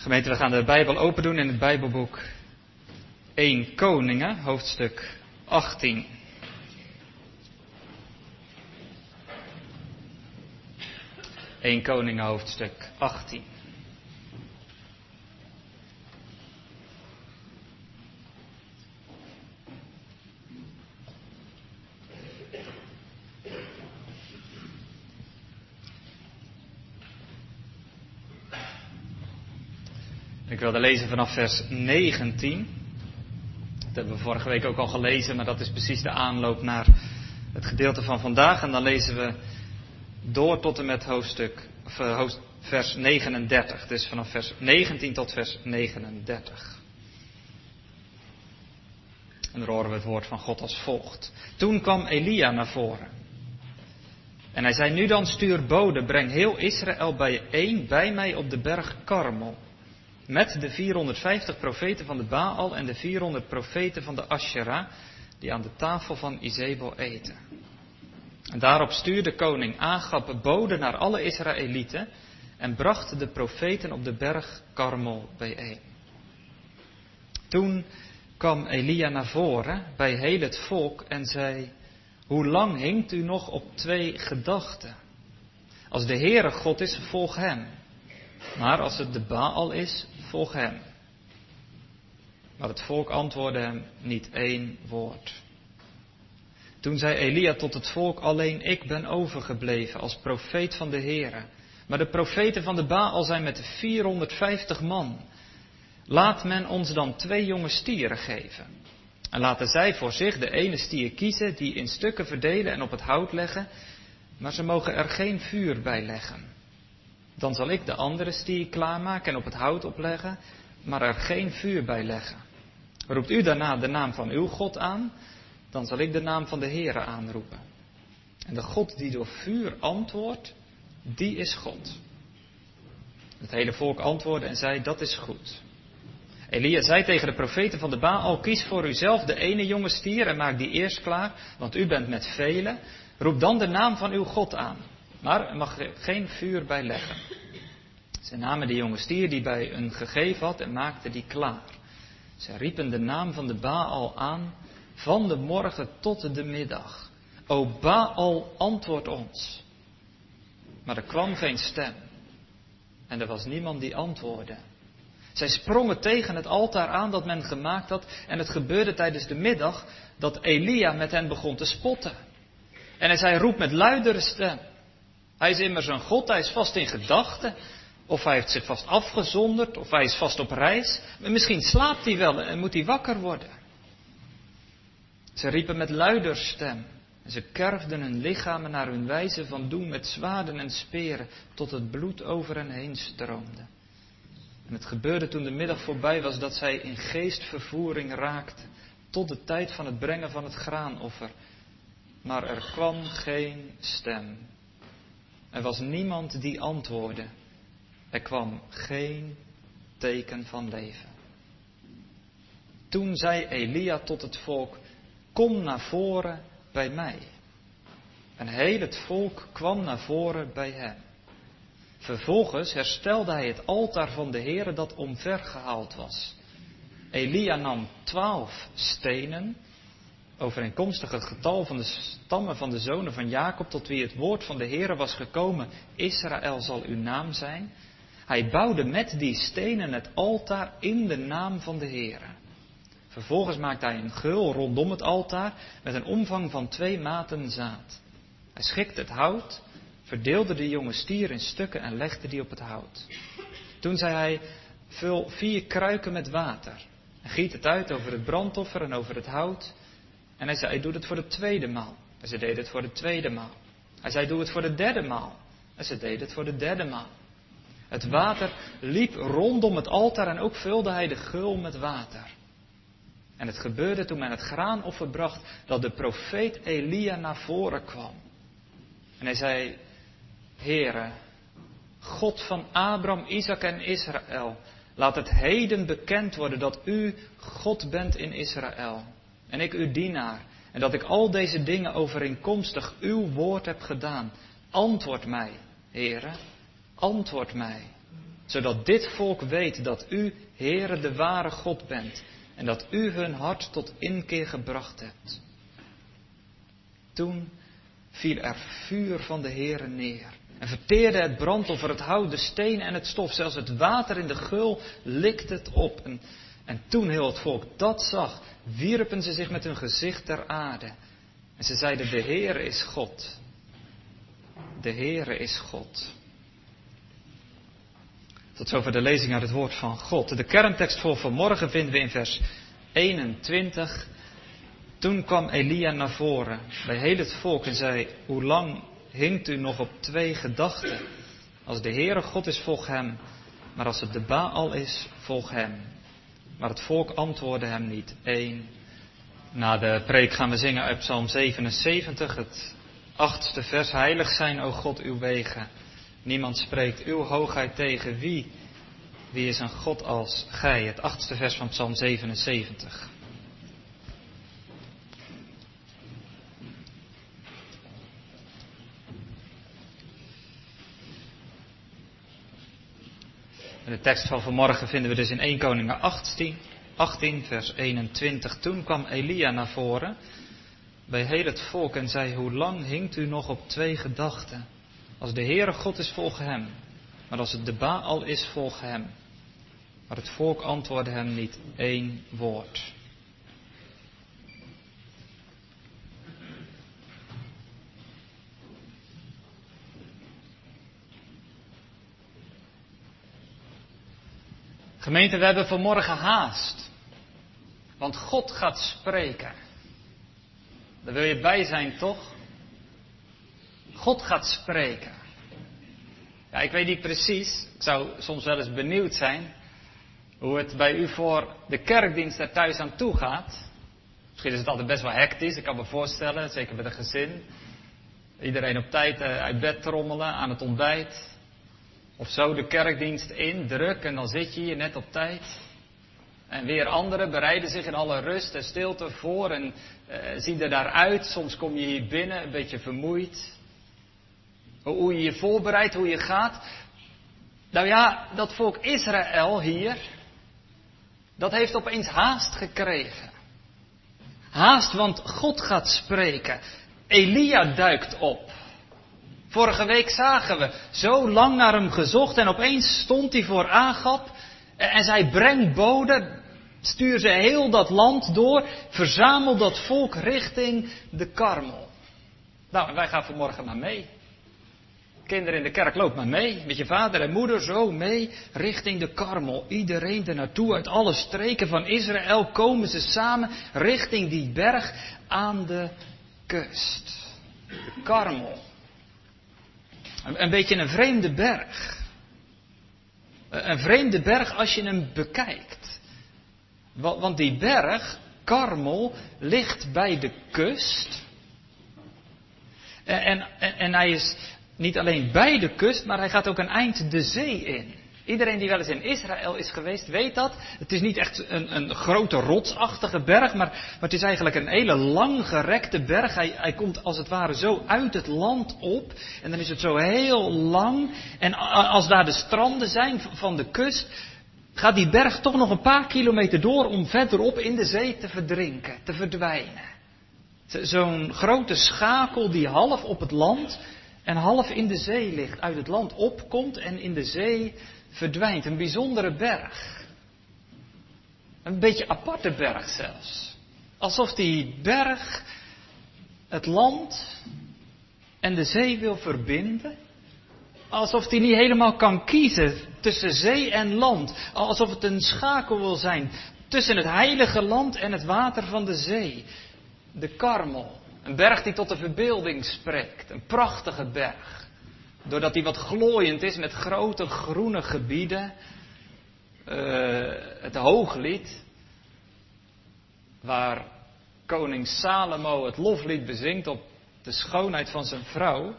Gemeente, we gaan de Bijbel open doen in het Bijbelboek 1 Koningen, hoofdstuk 18. Eén Koningen, hoofdstuk 18. Ik wilde lezen vanaf vers 19. Dat hebben we vorige week ook al gelezen, maar dat is precies de aanloop naar het gedeelte van vandaag. En dan lezen we door tot en met hoofdstuk, of, uh, vers 39. Dus vanaf vers 19 tot vers 39. En dan horen we het woord van God als volgt. Toen kwam Elia naar voren. En hij zei, nu dan stuur bode, breng heel Israël bijeen bij mij op de berg Karmel. Met de 450 profeten van de Baal en de 400 profeten van de Asherah, die aan de tafel van Izebel eten. En daarop stuurde koning Agab bode naar alle Israëlieten en bracht de profeten op de berg Karmel bijeen. Toen kwam Elia naar voren bij heel het volk en zei, hoe lang hinkt u nog op twee gedachten? Als de Heere God is, volg hem. Maar als het de Baal is, volg hem. Maar het volk antwoordde hem niet één woord. Toen zei Elia tot het volk, alleen ik ben overgebleven als profeet van de Heere. Maar de profeten van de Baal zijn met 450 man. Laat men ons dan twee jonge stieren geven. En laten zij voor zich de ene stier kiezen, die in stukken verdelen en op het hout leggen, maar ze mogen er geen vuur bij leggen. Dan zal ik de andere stier klaarmaken en op het hout opleggen, maar er geen vuur bij leggen. Roept u daarna de naam van uw God aan, dan zal ik de naam van de Heere aanroepen. En de God die door vuur antwoordt, die is God. Het hele volk antwoordde en zei, dat is goed. Elia zei tegen de profeten van de Baal, kies voor uzelf de ene jonge stier en maak die eerst klaar, want u bent met velen. Roep dan de naam van uw God aan. Maar er mag geen vuur bij leggen. Ze namen de jonge stier die bij hun gegeven had en maakten die klaar. Ze riepen de naam van de Baal aan van de morgen tot de middag. O Baal, antwoord ons. Maar er kwam geen stem. En er was niemand die antwoordde. Zij sprongen tegen het altaar aan dat men gemaakt had. En het gebeurde tijdens de middag dat Elia met hen begon te spotten. En hij zei, roep met luidere stem. Hij is immers een God, hij is vast in gedachten. Of hij heeft zich vast afgezonderd, of hij is vast op reis. Misschien slaapt hij wel en moet hij wakker worden. Ze riepen met luider stem. En ze kerfden hun lichamen naar hun wijze van doen met zwaarden en speren, tot het bloed over hen heen stroomde. En het gebeurde toen de middag voorbij was dat zij in geestvervoering raakten, tot de tijd van het brengen van het graanoffer. Maar er kwam geen stem. Er was niemand die antwoordde. Er kwam geen teken van leven. Toen zei Elia tot het volk: Kom naar voren bij mij. En heel het volk kwam naar voren bij hem. Vervolgens herstelde hij het altaar van de Heere dat omvergehaald was. Elia nam twaalf stenen overeenkomstig het getal van de stammen van de zonen van Jacob, tot wie het woord van de Heere was gekomen, Israël zal uw naam zijn. Hij bouwde met die stenen het altaar in de naam van de Heere. Vervolgens maakte hij een geul rondom het altaar met een omvang van twee maten zaad. Hij schikte het hout, verdeelde de jonge stier in stukken en legde die op het hout. Toen zei hij, vul vier kruiken met water en giet het uit over het brandoffer en over het hout en hij zei, doe het voor de tweede maal. En ze deden het voor de tweede maal. Hij zei, doe het voor de derde maal. En ze deden het voor de derde maal. Het water liep rondom het altaar en ook vulde hij de gul met water. En het gebeurde toen men het graanoffer bracht dat de profeet Elia naar voren kwam. En hij zei, Heere, God van Abraham, Isaac en Israël, laat het heden bekend worden dat u God bent in Israël en ik uw dienaar, en dat ik al deze dingen overeenkomstig uw woord heb gedaan. Antwoord mij, heren, antwoord mij. zodat dit volk weet dat u, Heere, de ware God bent en dat u hun hart tot inkeer gebracht hebt. Toen viel er vuur van de Heere neer en verteerde het brandoffer, het hout, de steen en het stof. Zelfs het water in de gul likte het op. En, en toen heel het volk dat zag, wierpen ze zich met hun gezicht ter aarde. En ze zeiden, de Heere is God. De Heere is God. Tot zover de lezing uit het woord van God. De kerntekst voor vanmorgen vinden we in vers 21. Toen kwam Elia naar voren bij heel het volk en zei, hoe lang hinkt u nog op twee gedachten? Als de Heere God is, volg hem. Maar als het de Baal is, volg hem. Maar het volk antwoordde hem niet. Eén. Na de preek gaan we zingen uit Psalm 77, het achtste vers. Heilig zijn, o God, uw wegen. Niemand spreekt uw hoogheid tegen. Wie? Wie is een God als gij? Het achtste vers van Psalm 77. De tekst van vanmorgen vinden we dus in 1 Koningen 18, 18, vers 21. Toen kwam Elia naar voren bij heel het volk en zei, hoe lang hinkt u nog op twee gedachten? Als de Heere God is, volg hem. Maar als het de Baal is, volg hem. Maar het volk antwoordde hem niet één woord. Gemeente, we hebben vanmorgen haast. Want God gaat spreken. Daar wil je bij zijn, toch? God gaat spreken. Ja, ik weet niet precies. Ik zou soms wel eens benieuwd zijn hoe het bij u voor de kerkdienst er thuis aan toe gaat. Misschien is het altijd best wel hectisch, ik kan me voorstellen, zeker met een gezin. Iedereen op tijd eh, uit bed trommelen aan het ontbijt. Of zo de kerkdienst in, druk, en dan zit je hier net op tijd. En weer anderen bereiden zich in alle rust en stilte voor en uh, zien er daaruit. Soms kom je hier binnen een beetje vermoeid. Hoe je je voorbereidt, hoe je gaat. Nou ja, dat volk Israël hier, dat heeft opeens haast gekregen. Haast, want God gaat spreken. Elia duikt op. Vorige week zagen we zo lang naar hem gezocht en opeens stond hij voor Agap en zei breng bode, stuur ze heel dat land door, verzamel dat volk richting de Karmel. Nou, wij gaan vanmorgen maar mee. Kinderen in de kerk, loop maar mee. Met je vader en moeder zo mee richting de Karmel. Iedereen er naartoe. Uit alle streken van Israël komen ze samen richting die berg aan de kust. De Karmel. Een, beetje een vreemde berg. Een vreemde berg als je hem bekijkt. Want die berg, Karmel, ligt bij de kust. En, en, en, hij is niet alleen bij de kust, maar hij gaat ook een eind de zee in. Iedereen die wel eens in Israël is geweest, weet dat. Het is niet echt een, een grote rotsachtige berg, maar, maar, het is eigenlijk een hele langgerekte berg. Hij, hij komt als het ware zo uit het land op. En dan is het zo heel lang. En als daar de stranden zijn van de kust, gaat die berg toch nog een paar kilometer door om verderop in de zee te verdrinken, te verdwijnen. Zo'n grote schakel die half op het land en half in de zee ligt, uit het land opkomt en in de zee verdwijnt. Een bijzondere berg. Een beetje aparte berg zelfs. Alsof die berg het land en de zee wil verbinden. Alsof die niet helemaal kan kiezen tussen zee en land. Alsof het een schakel wil zijn tussen het heilige land en het water van de zee. De Karmel. Een berg die tot de verbeelding spreekt. Een prachtige berg. Doordat hij wat glooiend is met grote groene gebieden. Uh, het hooglied. Waar koning Salomo het loflied bezingt op de schoonheid van zijn vrouw.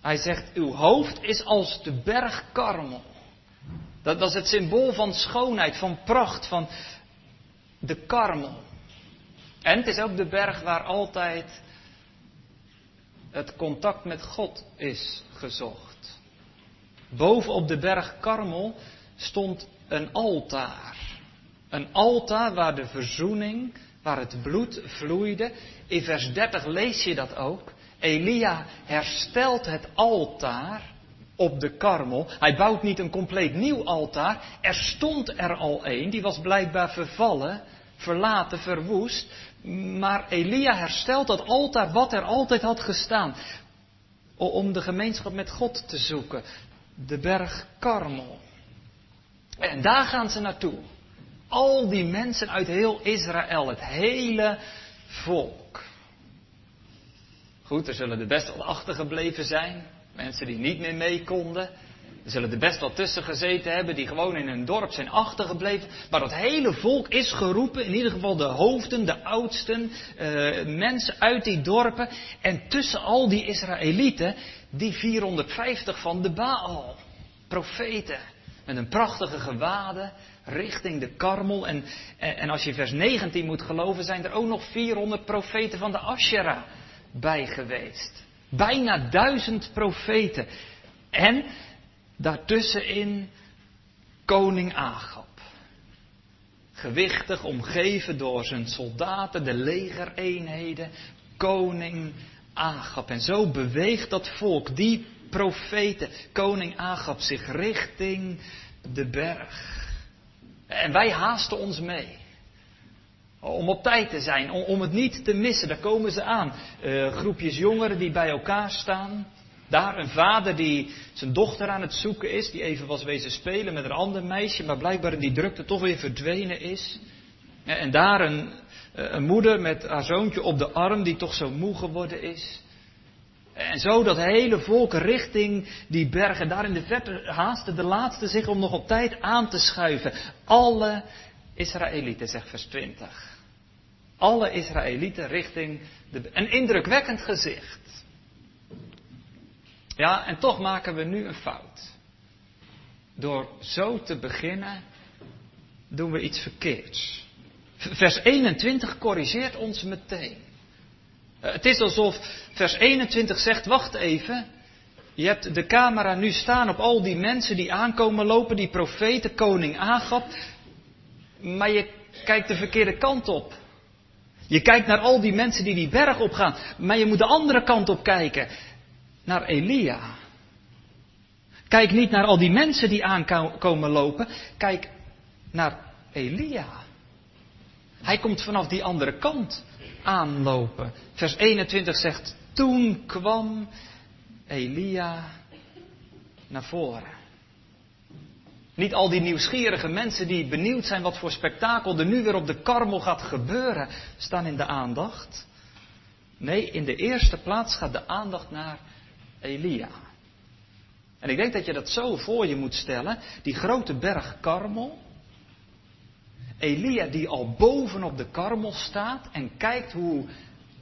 Hij zegt, uw hoofd is als de berg Karmel. Dat, dat is het symbool van schoonheid, van pracht, van de Karmel. En het is ook de berg waar altijd het contact met God is gezocht. Boven op de berg Karmel stond een altaar. Een altaar waar de verzoening, waar het bloed vloeide. In vers 30 lees je dat ook. Elia herstelt het altaar op de karmel. Hij bouwt niet een compleet nieuw altaar. Er stond er al een, die was blijkbaar vervallen, verlaten, verwoest. Maar Elia herstelt dat altaar wat er altijd had gestaan. Om de gemeenschap met God te zoeken. De berg Karmel. En daar gaan ze naartoe. Al die mensen uit heel Israël, het hele volk. Goed, er zullen er best wel achtergebleven zijn. Mensen die niet meer mee konden. Er zullen er best wel tussen gezeten hebben die gewoon in hun dorp zijn achtergebleven. Maar dat hele volk is geroepen, in ieder geval de hoofden, de oudsten, uh, mensen uit die dorpen. En tussen al die Israëlieten, die 450 van de Baal. Profeten. Met een prachtige gewaden richting de karmel. En, en als je vers 19 moet geloven, zijn er ook nog 400 profeten van de Asherah bij geweest. Bijna duizend profeten. En daartussenin koning Agab. Gewichtig omgeven door zijn soldaten, de legereenheden. Koning Agab. En zo beweegt dat volk, die profeten, koning Agab, zich richting de berg. En wij haasten ons mee. Om op tijd te zijn, om, het niet te missen, daar komen ze aan. Uh, groepjes jongeren die bij elkaar staan. Daar een vader die zijn dochter aan het zoeken is, die even was wezen spelen met een ander meisje, maar blijkbaar in die drukte toch weer verdwenen is. En daar een, eh, een moeder met haar zoontje op de arm die toch zo moe geworden is. En zo dat hele volk richting die bergen. Daar in de verte haastte de laatste zich om nog op tijd aan te schuiven. Alle Israëlieten, zegt vers 20. Alle Israëlieten richting de. Een indrukwekkend gezicht. Ja, en toch maken we nu een fout. Door zo te beginnen, doen we iets verkeerds. Vers 21 corrigeert ons meteen. Eh, het is alsof vers 21 zegt: Wacht even. Je hebt de camera nu staan op al die mensen die aankomen lopen, die profeten, koning Agap. Maar je kijkt de verkeerde kant op. Je kijkt naar al die mensen die die berg opgaan. Maar je moet de andere kant op kijken. Naar Elia. Kijk niet naar al die mensen die aankomen lopen. Kijk naar Elia. Hij komt vanaf die andere kant aanlopen. Vers 21 zegt, toen kwam Elia naar voren. Niet al die nieuwsgierige mensen die benieuwd zijn wat voor spektakel er nu weer op de karmel gaat gebeuren, staan in de aandacht. Nee, in de eerste plaats gaat de aandacht naar Elia. En ik denk dat je dat zo voor je moet stellen. Die grote berg Karmel. Elia die al bovenop de karmel staat en kijkt hoe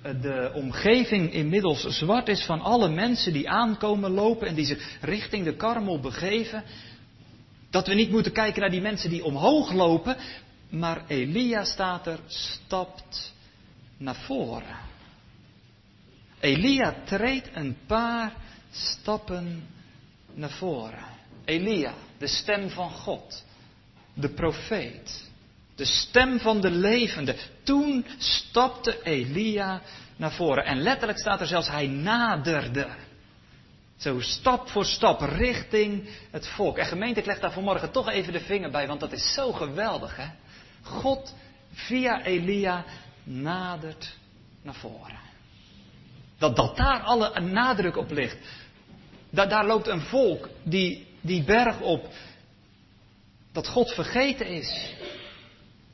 eh, de omgeving inmiddels zwart is van alle mensen die aankomen lopen en die zich richting de karmel begeven. Dat we niet moeten kijken naar die mensen die omhoog lopen, maar Elia staat er, stapt naar voren. Elia treedt een paar stappen naar voren. Elia, de stem van God, de profeet. De stem van de levende. Toen stapte Elia naar voren. En letterlijk staat er zelfs, hij naderde. Zo stap voor stap richting het volk. En gemeente, ik leg daar vanmorgen toch even de vinger bij, want dat is zo geweldig, hè? God via Elia nadert naar voren. Dat, dat daar alle nadruk op ligt. Da, daar loopt een volk die, die berg op. Dat God vergeten is.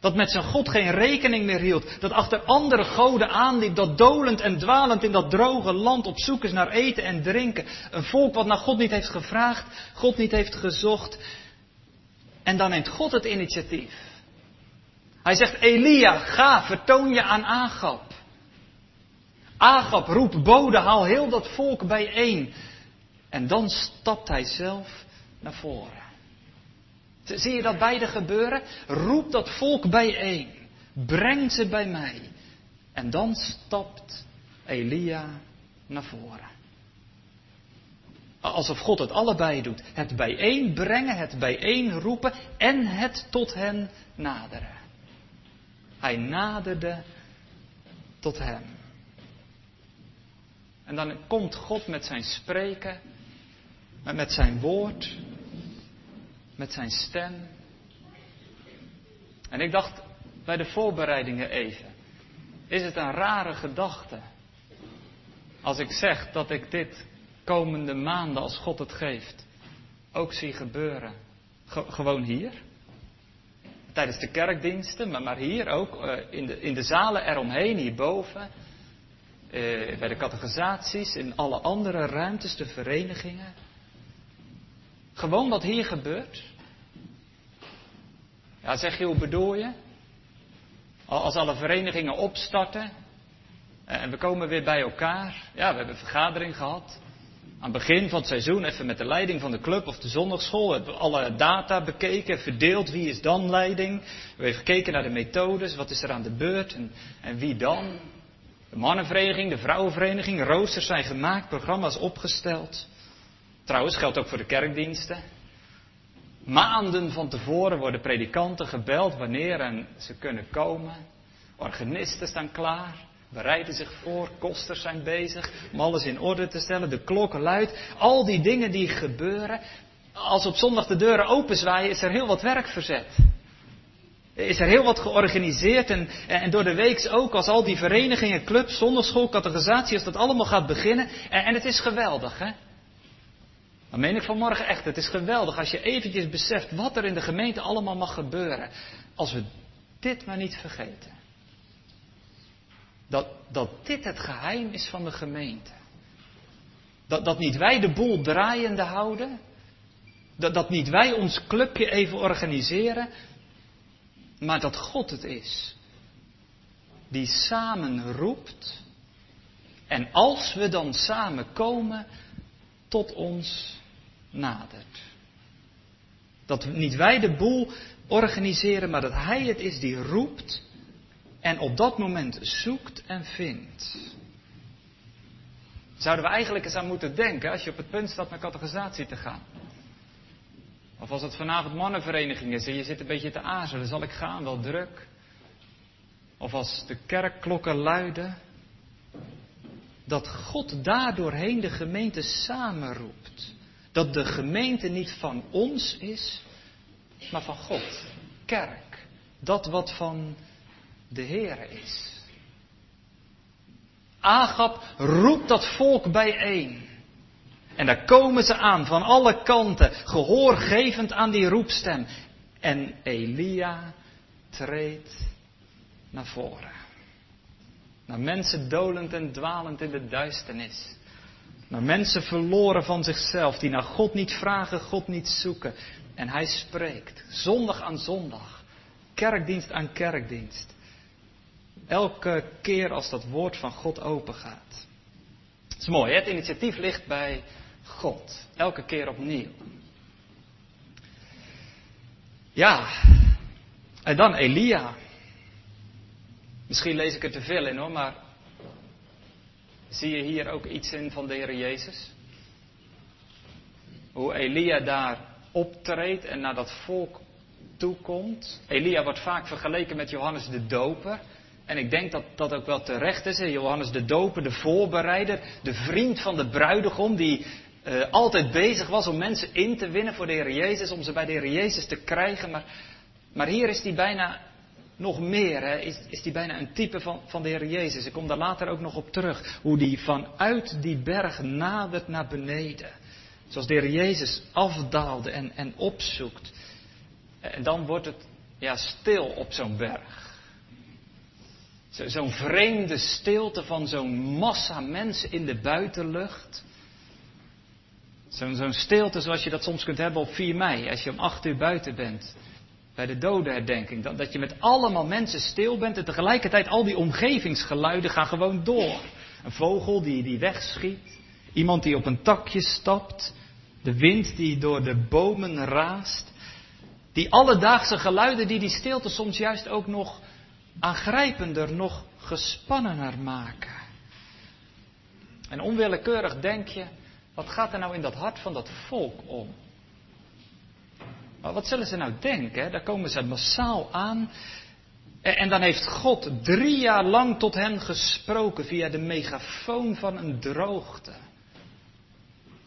Dat met zijn God geen rekening meer hield. Dat achter andere goden aanliep. Dat dolend en dwalend in dat droge land op zoek is naar eten en drinken. Een volk wat naar God niet heeft gevraagd. God niet heeft gezocht. En dan neemt God het initiatief. Hij zegt, Elia, ga, vertoon je aan Agap. Agap, roep bode, haal heel dat volk bijeen. En dan stapt hij zelf naar voren. Zie je dat beide gebeuren? Roep dat volk bijeen. Breng ze bij mij. En dan stapt Elia naar voren. Alsof God het allebei doet. Het bijeenbrengen, het bijeenroepen en het tot hen naderen. Hij naderde tot hem. En dan komt God met zijn spreken, met zijn woord, met zijn stem. En ik dacht bij de voorbereidingen even, is het een rare gedachte als ik zeg dat ik dit komende maanden, als God het geeft, ook zie gebeuren. gewoon hier. Tijdens de kerkdiensten, maar, maar hier ook, uh, in, de, in de zalen eromheen, hierboven. Uh, bij de categorisaties, in alle andere ruimtes, de verenigingen. Gewoon wat hier gebeurt. Ja, zeg je, hoe bedoel je? Als alle verenigingen opstarten en we komen weer bij elkaar. Ja, we hebben een vergadering gehad. Aan het begin van het seizoen even met de leiding van de club of de zondagschool. We hebben alle data bekeken, verdeeld wie is dan leiding. We hebben gekeken naar de methodes, wat is er aan de beurt en, en wie dan. De mannenvereniging, de vrouwenvereniging, roosters zijn gemaakt, programma's opgesteld. Trouwens, geldt ook voor de kerkdiensten. Maanden van tevoren worden predikanten gebeld wanneer en ze kunnen komen. Organisten staan klaar bereiden zich voor, kosters zijn bezig om alles in orde te stellen, de klokken luidt. Al die dingen die gebeuren, als op zondag de deuren openzwaaien, is er heel wat werk verzet. Is er heel wat georganiseerd en, en door de weeks ook, als al die verenigingen, clubs, zondagschool, categorisatie, als dat allemaal gaat beginnen. En, en het is geweldig, hè? Dan meen ik vanmorgen echt, het is geweldig als je eventjes beseft wat er in de gemeente allemaal mag gebeuren. Als we dit maar niet vergeten. Dat, dat dit het geheim is van de gemeente. Dat, dat niet wij de boel draaiende houden. Dat, dat niet wij ons clubje even organiseren. Maar dat God het is. Die samen roept. En als we dan samen komen, tot ons nadert. Dat niet wij de boel organiseren, maar dat Hij het is die roept en op dat moment zoekt en vindt. Zouden we eigenlijk eens aan moeten denken als je op het punt staat naar categorisatie te gaan. Of als het vanavond mannenvereniging is en je zit een beetje te aarzelen, zal ik gaan, wel druk. Of als de kerkklokken luiden, dat God daardoorheen de gemeente samenroept. Dat de gemeente niet van ons is, maar van God. Kerk. Dat wat van de Heere is. Agap roept dat volk bijeen. En daar komen ze aan van alle kanten, gehoorgevend aan die roepstem. En Elia treedt naar voren. Naar mensen dolend en dwalend in de duisternis. Naar mensen verloren van zichzelf, die naar God niet vragen, God niet zoeken. En hij spreekt, zondag aan zondag, kerkdienst aan kerkdienst. Elke keer als dat woord van God open gaat. Het is mooi, het initiatief ligt bij God. Elke keer opnieuw. Ja, en dan Elia. Misschien lees ik er te veel in hoor, maar zie je hier ook iets in van de Heer Jezus? Hoe Elia daar optreedt en naar dat volk toekomt. Elia wordt vaak vergeleken met Johannes de Doper. En ik denk dat dat ook wel terecht is. Johannes de Doper, de voorbereider, de vriend van de bruidegom, die uh, altijd bezig was om mensen in te winnen voor de Heer Jezus, om ze bij de Heer Jezus te krijgen. Maar, maar hier is hij bijna nog meer, hè, is, is die bijna een type van, van de Heer Jezus. Ik kom daar later ook nog op terug. Hoe die vanuit die berg nadert naar beneden. Zoals de Heer Jezus afdaalde en, en opzoekt. En dan wordt het ja, stil op zo'n berg. Zo'n vreemde stilte van zo'n massa mensen in de buitenlucht. Zo'n stilte zoals je dat soms kunt hebben op 4 mei, als je om 8 uur buiten bent. Bij de dodenherdenking. Dat, dat je met allemaal mensen stil bent en tegelijkertijd al die omgevingsgeluiden gaan gewoon door. Een vogel die, die wegschiet. Iemand die op een takje stapt. De wind die door de bomen raast. Die alledaagse geluiden die die stilte soms juist ook nog aangrijpender, nog gespannener maken. En onwillekeurig denk je, Wat gaat er nou in dat hart van dat volk om? Maar wat zullen ze nou denken? Daar komen ze massaal aan. En dan heeft God drie jaar lang tot hen gesproken via de megafoon van een droogte.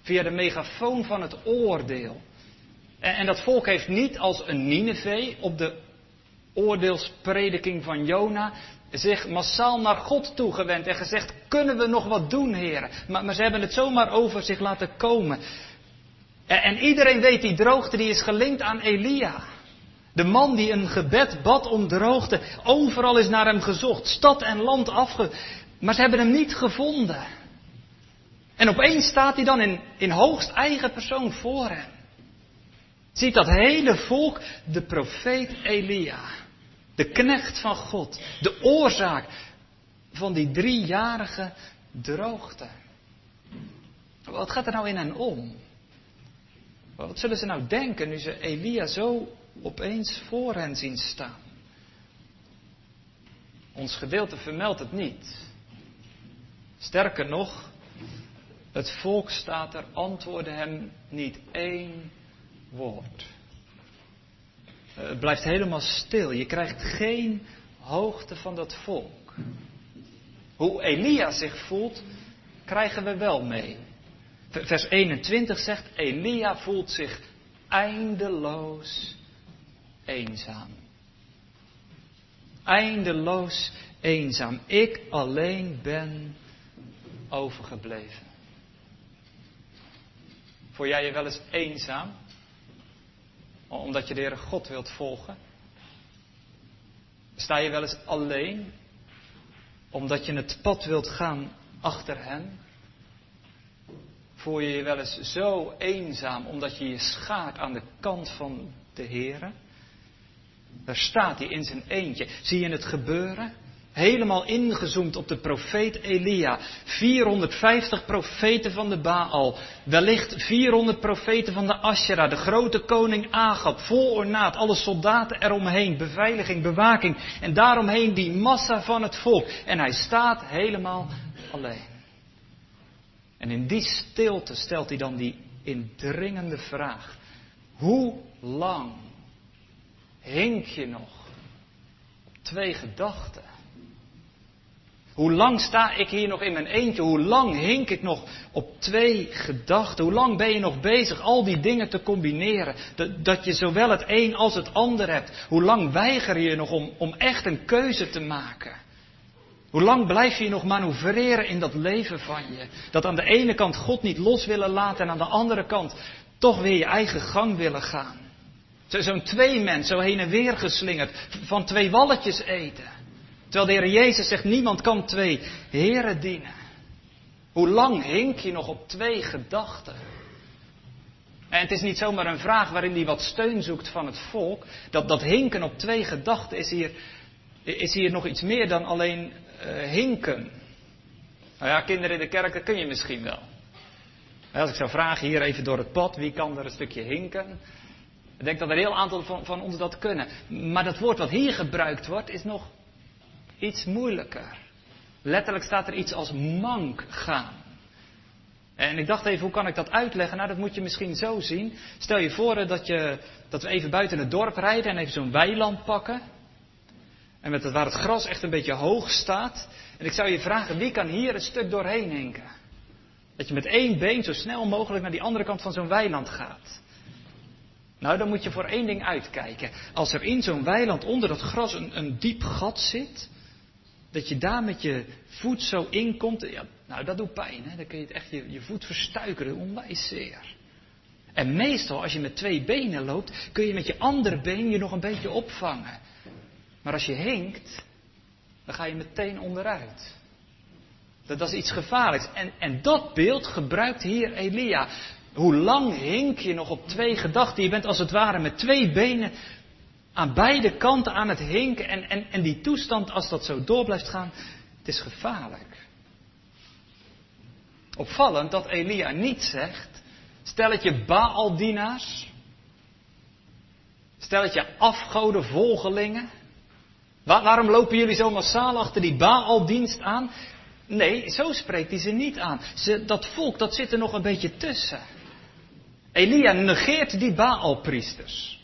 Via de megafoon van het oordeel. En dat volk heeft niet als een Nineveh op de oordeelsprediking van Jona zich massaal naar God toegewend en gezegd, kunnen we nog wat doen, heren? Maar, maar ze hebben het zomaar over zich laten komen. En, en, iedereen weet, die droogte die is gelinkt aan Elia. De man die een gebed bad om droogte. Overal is naar hem gezocht, stad en land afge... Maar ze hebben hem niet gevonden. En opeens staat hij dan in, in hoogst eigen persoon voor hem. Ziet dat hele volk de profeet Elia. De knecht van God. De oorzaak van die driejarige droogte. Wat gaat er nou in hen om? Wat zullen ze nou denken nu ze Elia zo opeens voor hen zien staan? Ons gedeelte vermeldt het niet. Sterker nog, het volk staat er, antwoordde hem niet één woord. Het blijft helemaal stil. Je krijgt geen hoogte van dat volk. Hoe Elia zich voelt, krijgen we wel mee. Vers 21 zegt, Elia voelt zich eindeloos eenzaam. Eindeloos eenzaam. Ik alleen ben overgebleven. Voel jij je wel eens eenzaam? Omdat je de Heere God wilt volgen? Sta je wel eens alleen? Omdat je het pad wilt gaan achter Hem? Voel je je wel eens zo eenzaam omdat je je schaart aan de kant van de Heere? Daar staat hij in zijn eentje. Zie je het gebeuren? Helemaal ingezoomd op de profeet Elia. 450 profeten van de Baal. Wellicht 400 profeten van de Asherah. De grote koning Agab. Vol ornaat. Alle soldaten eromheen. Beveiliging, bewaking. En daaromheen die massa van het volk. En hij staat helemaal alleen. En in die stilte stelt hij dan die indringende vraag. Hoe lang hink je nog op twee gedachten? Hoe lang sta ik hier nog in mijn eentje? Hoe lang hink ik nog op twee gedachten? Hoe lang ben je nog bezig al die dingen te combineren? Dat, dat je zowel het een als het ander hebt. Hoe lang weiger je nog om, om echt een keuze te maken? Hoe lang blijf je nog manoeuvreren in dat leven van je? Dat aan de ene kant God niet los willen laten en aan de andere kant toch weer je eigen gang willen gaan. Zo'n twee mens, zo heen en weer geslingerd, van twee walletjes eten. Terwijl de Heer Jezus zegt, niemand kan twee heren dienen. Hoe lang hink je nog op twee gedachten? En het is niet zomaar een vraag waarin hij wat steun zoekt van het volk. Dat, dat hinken op twee gedachten is hier, is hier nog iets meer dan alleen uh, hinken. Nou ja, kinderen in de kerk, dat kun je misschien wel. Als ik zou vragen hier even door het pad, wie kan er een stukje hinken? Ik denk dat er een heel aantal van, van ons dat kunnen. Maar dat woord wat hier gebruikt wordt, is nog iets moeilijker. Letterlijk staat er iets als mank gaan. En ik dacht even, hoe kan ik dat uitleggen? Nou, dat moet je misschien zo zien. Stel je voor dat, je, dat we even buiten het dorp rijden en even zo'n weiland pakken. En met het, waar het gras echt een beetje hoog staat. En ik zou je vragen, wie kan hier een stuk doorheen hinken? Dat je met één been zo snel mogelijk naar die andere kant van zo'n weiland gaat. Nou, dan moet je voor één ding uitkijken. Als er in zo'n weiland onder dat gras een, een diep gat zit, dat je daar met je voet zo inkomt. Ja, nou, dat doet pijn. Hè? Dan kun je het echt je, je voet verstuikeren. Onwijs zeer. En meestal, als je met twee benen loopt, kun je met je andere been je nog een beetje opvangen. Maar als je hinkt, dan ga je meteen onderuit. Dat, is iets gevaarlijks. En, en dat beeld gebruikt hier Elia. Hoe lang hink je nog op twee gedachten? Je bent als het ware met twee benen aan beide kanten aan het hinken. En, en, en die toestand, als dat zo door blijft gaan, het is gevaarlijk. Opvallend dat Elia niet zegt, stel je Baaldienaars, je afgoden volgelingen. Waarom lopen jullie zo massaal achter die Baaldienst aan? Nee, zo spreekt hij ze niet aan. Ze, dat volk, dat zit er nog een beetje tussen. Elia negeert die Baalpriesters.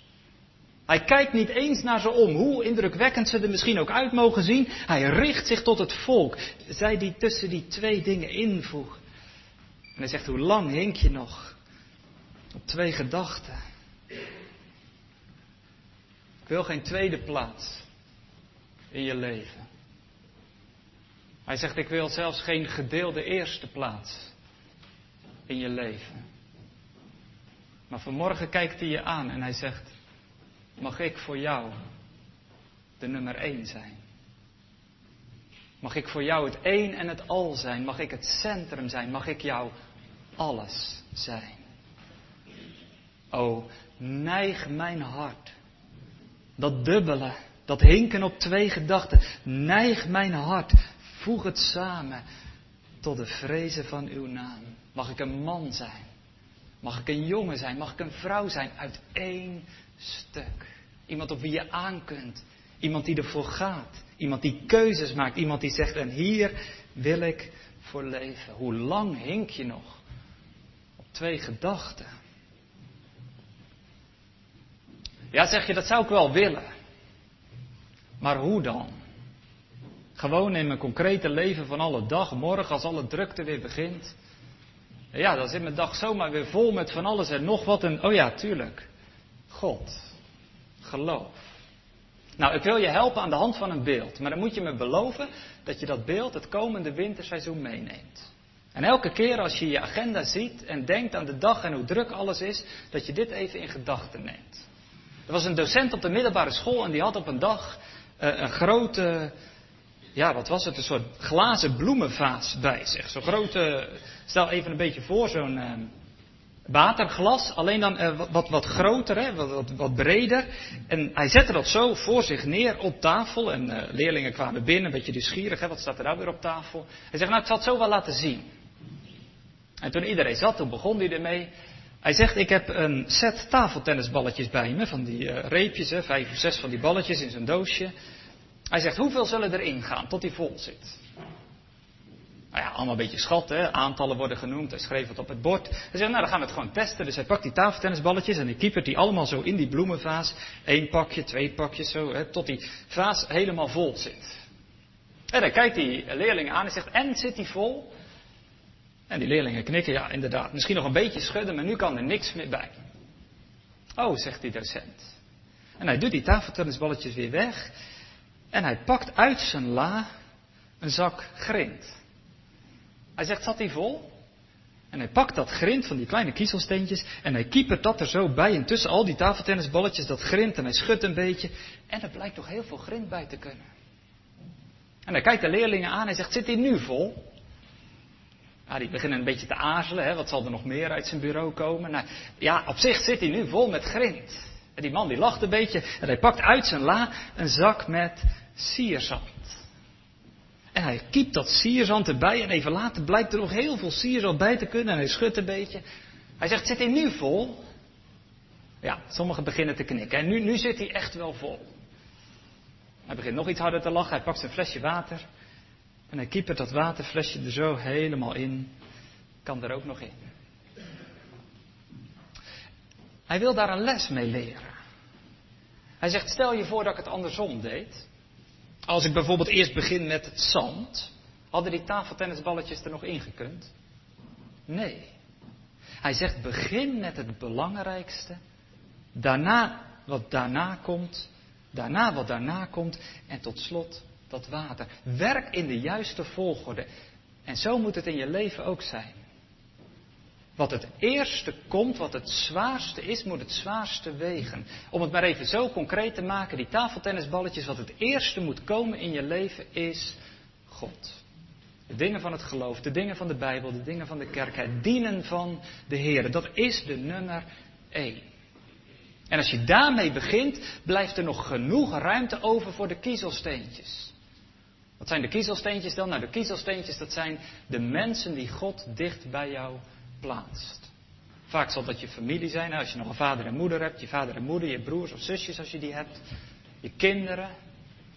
Hij kijkt niet eens naar ze om, hoe indrukwekkend ze er misschien ook uit mogen zien. Hij richt zich tot het volk. Zij die tussen die twee dingen invoegen. En hij zegt, hoe lang hink je nog op twee gedachten? Ik wil geen tweede plaats in je leven. Hij zegt, ik wil zelfs geen gedeelde eerste plaats in je leven. Maar vanmorgen kijkt hij je aan en hij zegt, mag ik voor jou de nummer één zijn? Mag ik voor jou het één en het al zijn? Mag ik het centrum zijn? Mag ik jou alles zijn? O, neig mijn hart. Dat dubbele, dat hinken op twee gedachten. Neig mijn hart. Voeg het samen tot de vrezen van uw naam. Mag ik een man zijn? Mag ik een jongen zijn? Mag ik een vrouw zijn? Uit één stuk. Iemand op wie je aan kunt. Iemand die ervoor gaat. Iemand die keuzes maakt. Iemand die zegt, en hier wil ik voor leven. Hoe lang hink je nog op twee gedachten? Ja, zeg je, dat zou ik wel willen. Maar hoe dan? Gewoon in mijn concrete leven van alle dag, morgen als alle drukte weer begint. Ja, dan zit mijn dag zomaar weer vol met van alles en nog wat. En oh ja, tuurlijk. God. Geloof. Nou, ik wil je helpen aan de hand van een beeld. Maar dan moet je me beloven dat je dat beeld het komende winterseizoen meeneemt. En elke keer als je je agenda ziet en denkt aan de dag en hoe druk alles is, dat je dit even in gedachten neemt. Er was een docent op de middelbare school en die had op een dag een grote, ja wat was het, een soort glazen bloemenvaas bij zich. Zo'n grote, stel even een beetje voor, zo'n uh, waterglas, alleen dan uh, wat, wat groter, hè, wat, wat, breder. En hij zette dat zo voor zich neer op tafel en leerlingen kwamen binnen, een beetje nieuwsgierig, hè, wat staat er nou weer op tafel. Hij zegt, nou ik zal het zo wel laten zien. En toen iedereen zat, toen begon hij ermee. Hij zegt, ik heb een set tafeltennisballetjes bij me, van die uh, reepjes, hè, vijf of zes van die balletjes in zijn doosje. Hij zegt, hoeveel zullen erin gaan tot hij vol zit? Nou ja, allemaal een beetje schatten, aantallen worden genoemd, hij schreef het op het bord. Hij zegt, nou dan gaan we het gewoon testen. Dus hij pakt die tafeltennisballetjes en hij kiepert die allemaal zo in die bloemenvaas. Eén pakje, twee pakjes zo, hè, tot die vaas helemaal vol zit. En dan kijkt die leerling aan en zegt, en zit die vol? En die leerlingen knikken, ja inderdaad, misschien nog een beetje schudden, maar nu kan er niks meer bij. Oh, zegt die docent. En hij doet die tafeltennisballetjes weer weg. En hij pakt uit zijn la een zak grind. Hij zegt, zat die vol? En hij pakt dat grind van die kleine kiezelsteentjes en hij kiepert dat er zo bij. En tussen al die tafeltennisballetjes dat grind en hij schudt een beetje. En er blijkt toch heel veel grind bij te kunnen. En hij kijkt de leerlingen aan en zegt, zit die nu vol? Ja, die beginnen een beetje te aarzelen. Hè? Wat zal er nog meer uit zijn bureau komen? Nou, ja, op zich zit hij nu vol met grind. En die man die lacht een beetje en hij pakt uit zijn la een zak met sierzand. En hij kiept dat sierzand erbij en even later blijkt er nog heel veel sierzand bij te kunnen en hij schudt een beetje. Hij zegt, zit hij nu vol? Ja, sommigen beginnen te knikken. En nu, nu zit hij echt wel vol. Hij begint nog iets harder te lachen, hij pakt zijn flesje water. En hij kiepert dat waterflesje er zo helemaal in. Kan er ook nog in. Hij wil daar een les mee leren. Hij zegt, stel je voor dat ik het andersom deed. Als ik bijvoorbeeld eerst begin met het zand. Hadden die tafeltennisballetjes er nog ingekund? Nee. Hij zegt, begin met het belangrijkste. Daarna wat daarna komt. Daarna wat daarna komt. En tot slot dat water. Werk in de juiste volgorde. En zo moet het in je leven ook zijn. Wat het eerste komt, wat het zwaarste is, moet het zwaarste wegen. Om het maar even zo concreet te maken, die tafeltennisballetjes, wat het eerste moet komen in je leven is God. De dingen van het geloof, de dingen van de Bijbel, de dingen van de kerk, het dienen van de Heer. Dat is de nummer één. En als je daarmee begint, blijft er nog genoeg ruimte over voor de kiezelsteentjes. Wat zijn de kiezelsteentjes dan? Nou, de kiezelsteentjes, dat zijn de mensen die God dicht bij jou plaatst. Vaak zal dat je familie zijn, als je nog een vader en moeder hebt, je vader en moeder, je broers of zusjes als je die hebt, je kinderen,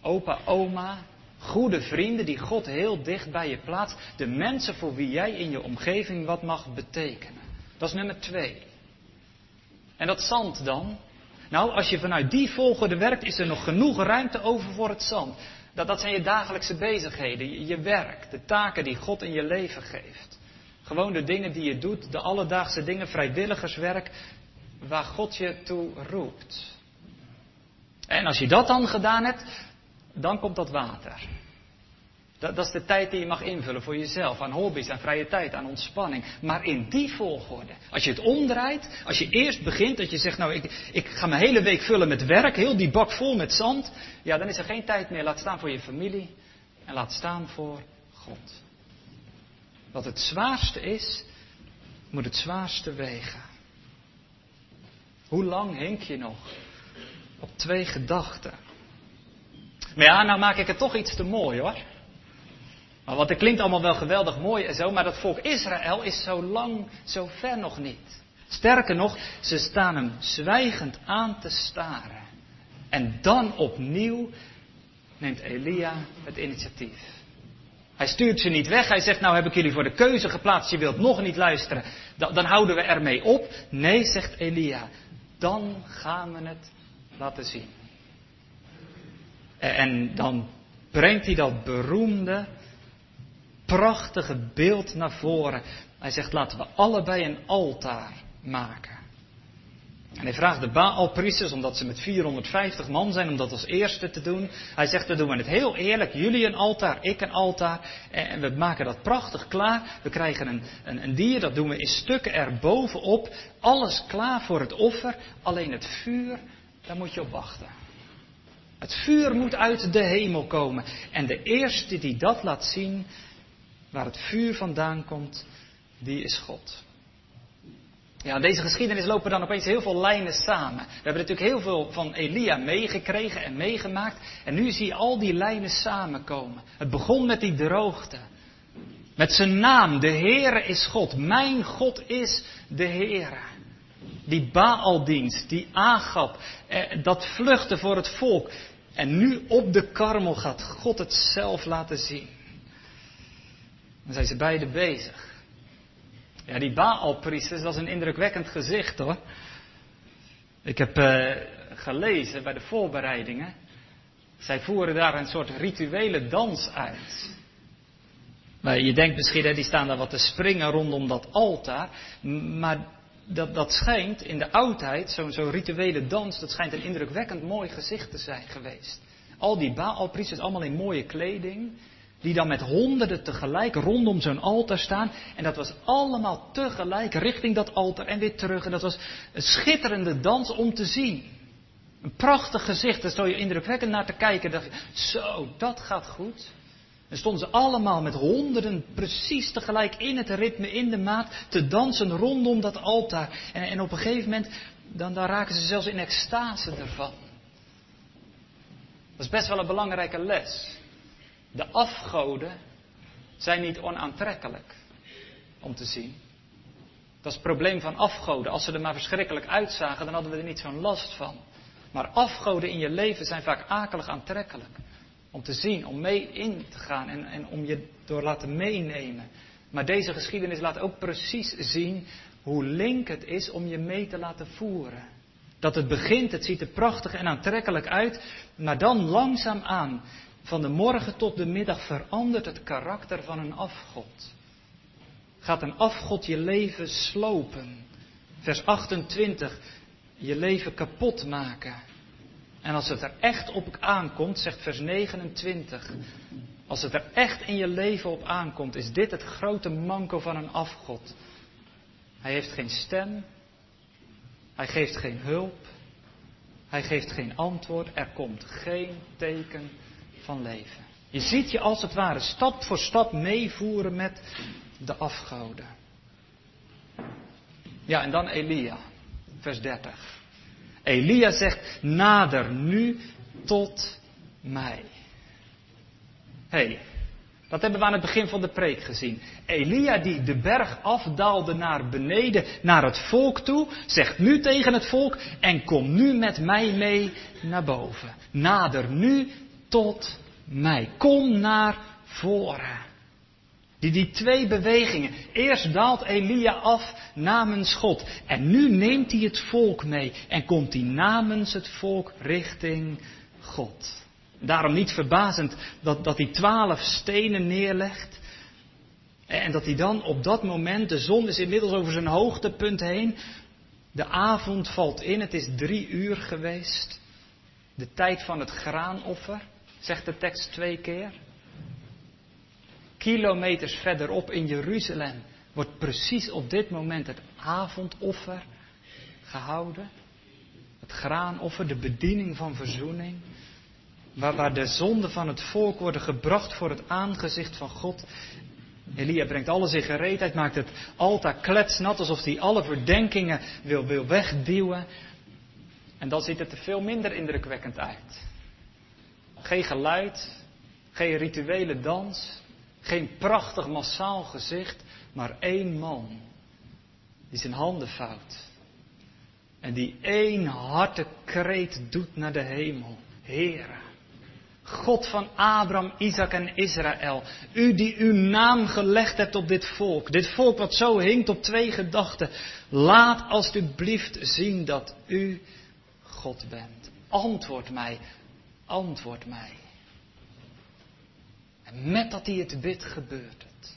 opa, oma, Goede vrienden die God heel dicht bij je plaatst. De mensen voor wie jij in je omgeving wat mag betekenen. Dat is nummer twee. En dat zand dan? Nou, als je vanuit die volgorde werkt, is er nog genoeg ruimte over voor het zand. Dat, dat zijn je dagelijkse bezigheden, je, je werk, de taken die God in je leven geeft. Gewoon de dingen die je doet, de alledaagse dingen, vrijwilligerswerk, waar God je toe roept. En als je dat dan gedaan hebt, dan komt dat water. Dat, dat, is de tijd die je mag invullen voor jezelf, aan hobby's, aan vrije tijd, aan ontspanning. Maar in die volgorde. Als je het omdraait, als je eerst begint, dat je zegt, nou, ik, ik ga mijn hele week vullen met werk, heel die bak vol met zand. Ja, dan is er geen tijd meer. Laat staan voor je familie en laat staan voor God. Wat het zwaarste is, moet het zwaarste wegen. Hoe lang hink je nog op twee gedachten? Maar ja, nou maak ik het toch iets te mooi hoor. Maar want het klinkt allemaal wel geweldig mooi en zo, maar dat volk Israël is zo lang, zo ver nog niet. Sterker nog, ze staan hem zwijgend aan te staren. En dan opnieuw neemt Elia het initiatief. Hij stuurt ze niet weg. Hij zegt, nou heb ik jullie voor de keuze geplaatst. Je wilt nog niet luisteren. Dan, dan houden we ermee op. Nee, zegt Elia. Dan gaan we het laten zien. En dan brengt hij dat beroemde, prachtige beeld naar voren. Hij zegt, laten we allebei een altaar maken. En hij vraagt de Baalpriesters, omdat ze met 450 man zijn, om dat als eerste te doen. Hij zegt, we doen het heel eerlijk. Jullie een altaar, ik een altaar. En we maken dat prachtig klaar. We krijgen een, een, een dier, dat doen we in stukken erbovenop. Alles klaar voor het offer. Alleen het vuur, daar moet je op wachten. Het vuur moet uit de hemel komen. En de eerste die dat laat zien, waar het vuur vandaan komt, die is God. Ja, in deze geschiedenis lopen dan opeens heel veel lijnen samen. We hebben natuurlijk heel veel van Elia meegekregen en meegemaakt. En nu zie je al die lijnen samenkomen. Het begon met die droogte. Met zijn naam, de Heere is God. Mijn God is de Heere. Die Baaldienst, die Agap, eh, dat vluchten voor het volk. En nu op de karmel gaat God het zelf laten zien. Dan zijn ze beide bezig. Ja, die Baalpriesters, dat is een indrukwekkend gezicht hoor. Ik heb uh, gelezen bij de voorbereidingen. Zij voeren daar een soort rituele dans uit. Maar je denkt misschien, hè, die staan daar wat te springen rondom dat altaar. Maar dat, dat schijnt in de oudheid, zo'n zo rituele dans, dat schijnt een indrukwekkend mooi gezicht te zijn geweest. Al die Baalpriesters, allemaal in mooie kleding. Die dan met honderden tegelijk rondom zo'n altaar staan. En dat was allemaal tegelijk richting dat altaar en weer terug. En dat was een schitterende dans om te zien. Een prachtig gezicht. Daar stond je indrukwekkend naar te kijken. Dacht zo, dat gaat goed. En stonden ze allemaal met honderden precies tegelijk in het ritme, in de maat, te dansen rondom dat altaar. En, en op een gegeven moment, dan, dan raken ze zelfs in extase ervan. Dat is best wel een belangrijke les. De afgoden zijn niet onaantrekkelijk om te zien. Dat is het probleem van afgoden. Als ze er maar verschrikkelijk uitzagen, dan hadden we er niet zo'n last van. Maar afgoden in je leven zijn vaak akelig aantrekkelijk. Om te zien, om mee in te gaan en, en om je door laten meenemen. Maar deze geschiedenis laat ook precies zien hoe link het is om je mee te laten voeren. Dat het begint, het ziet er prachtig en aantrekkelijk uit, maar dan langzaam aan van de morgen tot de middag verandert het karakter van een afgod. Gaat een afgod je leven slopen? Vers 28, je leven kapot maken. En als het er echt op aankomt, zegt vers 29, als het er echt in je leven op aankomt, is dit het grote manko van een afgod. Hij heeft geen stem, hij geeft geen hulp, hij geeft geen antwoord, er komt geen teken van leven. Je ziet je als het ware stap voor stap meevoeren met de afgoden. Ja, en dan Elia, vers 30. Elia zegt, nader nu tot mij. Hé, hey, dat hebben we aan het begin van de preek gezien. Elia die de berg afdaalde naar beneden, naar het volk toe, zegt nu tegen het volk en kom nu met mij mee naar boven. Nader nu tot mij. Kom naar voren. Die, die twee bewegingen. Eerst daalt Elia af namens God. En nu neemt hij het volk mee. En komt hij namens het volk richting God. Daarom niet verbazend dat, dat hij twaalf stenen neerlegt. En dat hij dan op dat moment, de zon is inmiddels over zijn hoogtepunt heen. De avond valt in, het is drie uur geweest. De tijd van het graanoffer, zegt de tekst twee keer. Kilometers verderop in Jeruzalem wordt precies op dit moment het avondoffer gehouden. Het graanoffer, de bediening van verzoening. Waar, waar de zonden van het volk worden gebracht voor het aangezicht van God. Elia brengt alles in gereedheid, maakt het altaar kletsnat, alsof hij alle verdenkingen wil, wil wegduwen. En dan ziet het er veel minder indrukwekkend uit. Geen geluid, geen rituele dans, geen prachtig massaal gezicht, maar één man die zijn handen vouwt. En die één harte kreet doet naar de hemel. Heere, God van Abraham, Isaac en Israël. U die uw naam gelegd hebt op dit volk. Dit volk wat zo hinkt op twee gedachten. Laat alstublieft zien dat u God bent. Antwoord mij. Antwoord mij. En met dat hij het bidt gebeurt het.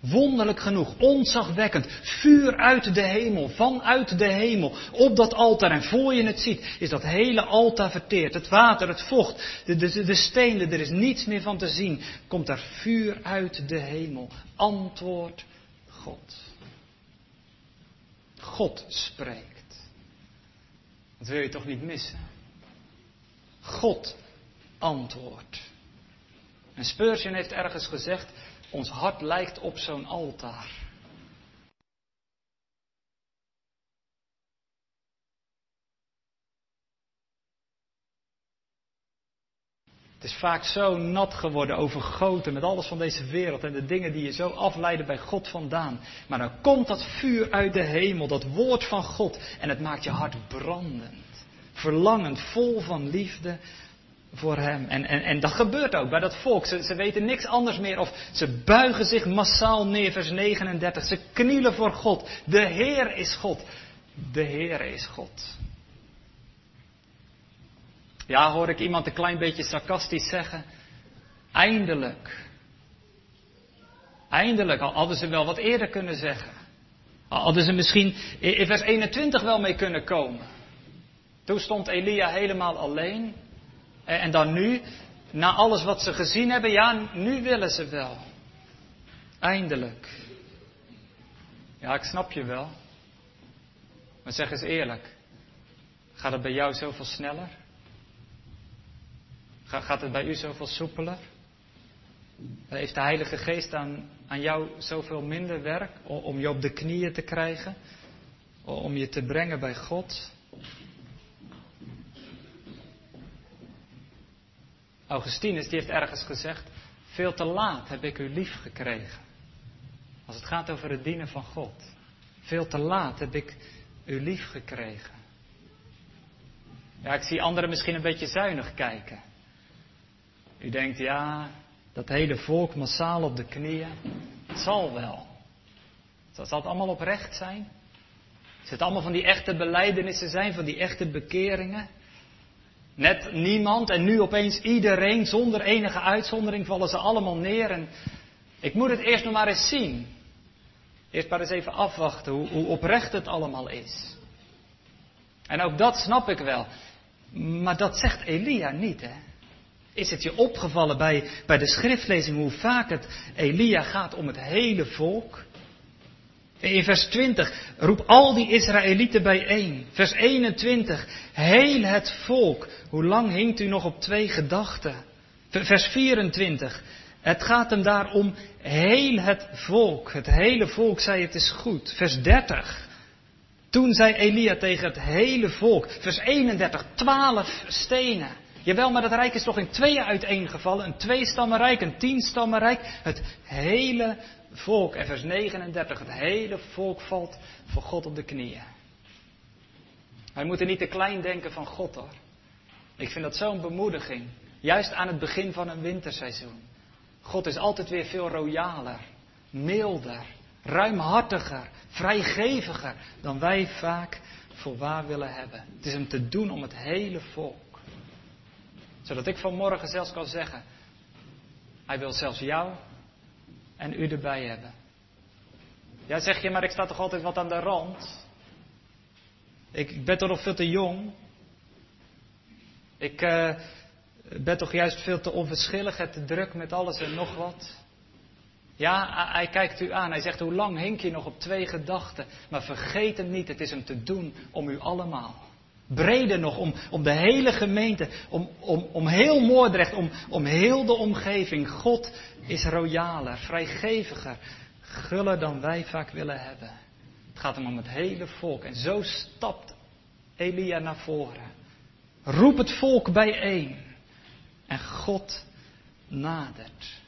Wonderlijk genoeg, ontzagwekkend, vuur uit de hemel, vanuit de hemel, op dat altaar. En voor je het ziet, is dat hele altaar verteerd. Het water, het vocht, de, de, de stenen, er is niets meer van te zien. Komt daar vuur uit de hemel. Antwoord God. God spreekt. Dat wil je toch niet missen? God antwoordt. En Spurgeon heeft ergens gezegd, ons hart lijkt op zo'n altaar. Het is vaak zo nat geworden, overgoten met alles van deze wereld en de dingen die je zo afleiden bij God vandaan. Maar dan komt dat vuur uit de hemel, dat woord van God, en het maakt je hart brandend, verlangend, vol van liefde voor hem. En, en, en dat gebeurt ook bij dat volk. Ze, weten niks anders meer. Of ze buigen zich massaal neer, vers 39. Ze knielen voor God. De Heer is God. De Heer is God. Ja, hoor ik iemand een klein beetje sarcastisch zeggen. Eindelijk. Eindelijk. Al hadden ze wel wat eerder kunnen zeggen. Al hadden ze misschien in vers 21 wel mee kunnen komen. Toen stond Elia helemaal alleen. En dan nu, na alles wat ze gezien hebben, ja, nu willen ze wel. Eindelijk. Ja, ik snap je wel. Maar zeg eens eerlijk. Gaat het bij jou zoveel sneller? Gaat het bij u zoveel soepeler? Heeft de Heilige Geest aan, aan jou zoveel minder werk om je op de knieën te krijgen? Om je te brengen bij God? Augustinus die heeft ergens gezegd, veel te laat heb ik u lief gekregen. Als het gaat over het dienen van God. Veel te laat heb ik u lief gekregen. Ja, ik zie anderen misschien een beetje zuinig kijken. U denkt, ja, dat hele volk massaal op de knieën, het zal wel. Zal het allemaal oprecht zijn? Zal het allemaal van die echte beleidenissen zijn, van die echte bekeringen? Net niemand en nu opeens iedereen, zonder enige uitzondering, vallen ze allemaal neer. En ik moet het eerst nog maar eens zien. Eerst maar eens even afwachten hoe, hoe oprecht het allemaal is. En ook dat snap ik wel. Maar dat zegt Elia niet, hè? Is het je opgevallen bij, bij de schriftlezing hoe vaak het Elia gaat om het hele volk? In vers 20, roep al die Israëlieten bijeen. Vers 21, heel het volk. Hoe lang hinkt u nog op twee gedachten? Vers 24, het gaat hem daar om heel het volk. Het hele volk zei het is goed. Vers 30, toen zei Elia tegen het hele volk. Vers 31, twaalf stenen. Jawel, maar dat rijk is toch in tweeën uiteengevallen. Een tweestammenrijk, een tienstammenrijk. Het hele volk, en vers 39, het hele volk valt voor God op de knieën. Wij moeten niet te klein denken van God hoor. Ik vind dat zo'n bemoediging. Juist aan het begin van een winterseizoen. God is altijd weer veel royaler, milder, ruimhartiger, vrijgeviger dan wij vaak voor waar willen hebben. Het is hem te doen om het hele volk. Zodat ik vanmorgen zelfs kan zeggen, hij wil zelfs jou en u erbij hebben. Ja, zeg je, maar ik sta toch altijd wat aan de rand? Ik ben toch nog veel te jong? Ik uh, ben toch juist veel te onverschillig en te druk met alles en nog wat? Ja, hij kijkt u aan. Hij zegt, hoe lang hink je nog op twee gedachten? Maar vergeet hem niet, het is hem te doen om u allemaal. Breder nog, om, om de hele gemeente, om, om, om heel Moordrecht, om, om heel de omgeving. God is royaler, vrijgeviger, guller dan wij vaak willen hebben. Het gaat hem om het hele volk. En zo stapt Elia naar voren. Roep het volk bijeen. En God nadert.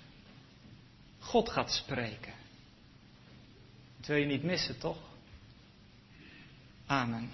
God gaat spreken. Dat wil je niet missen, toch? Amen.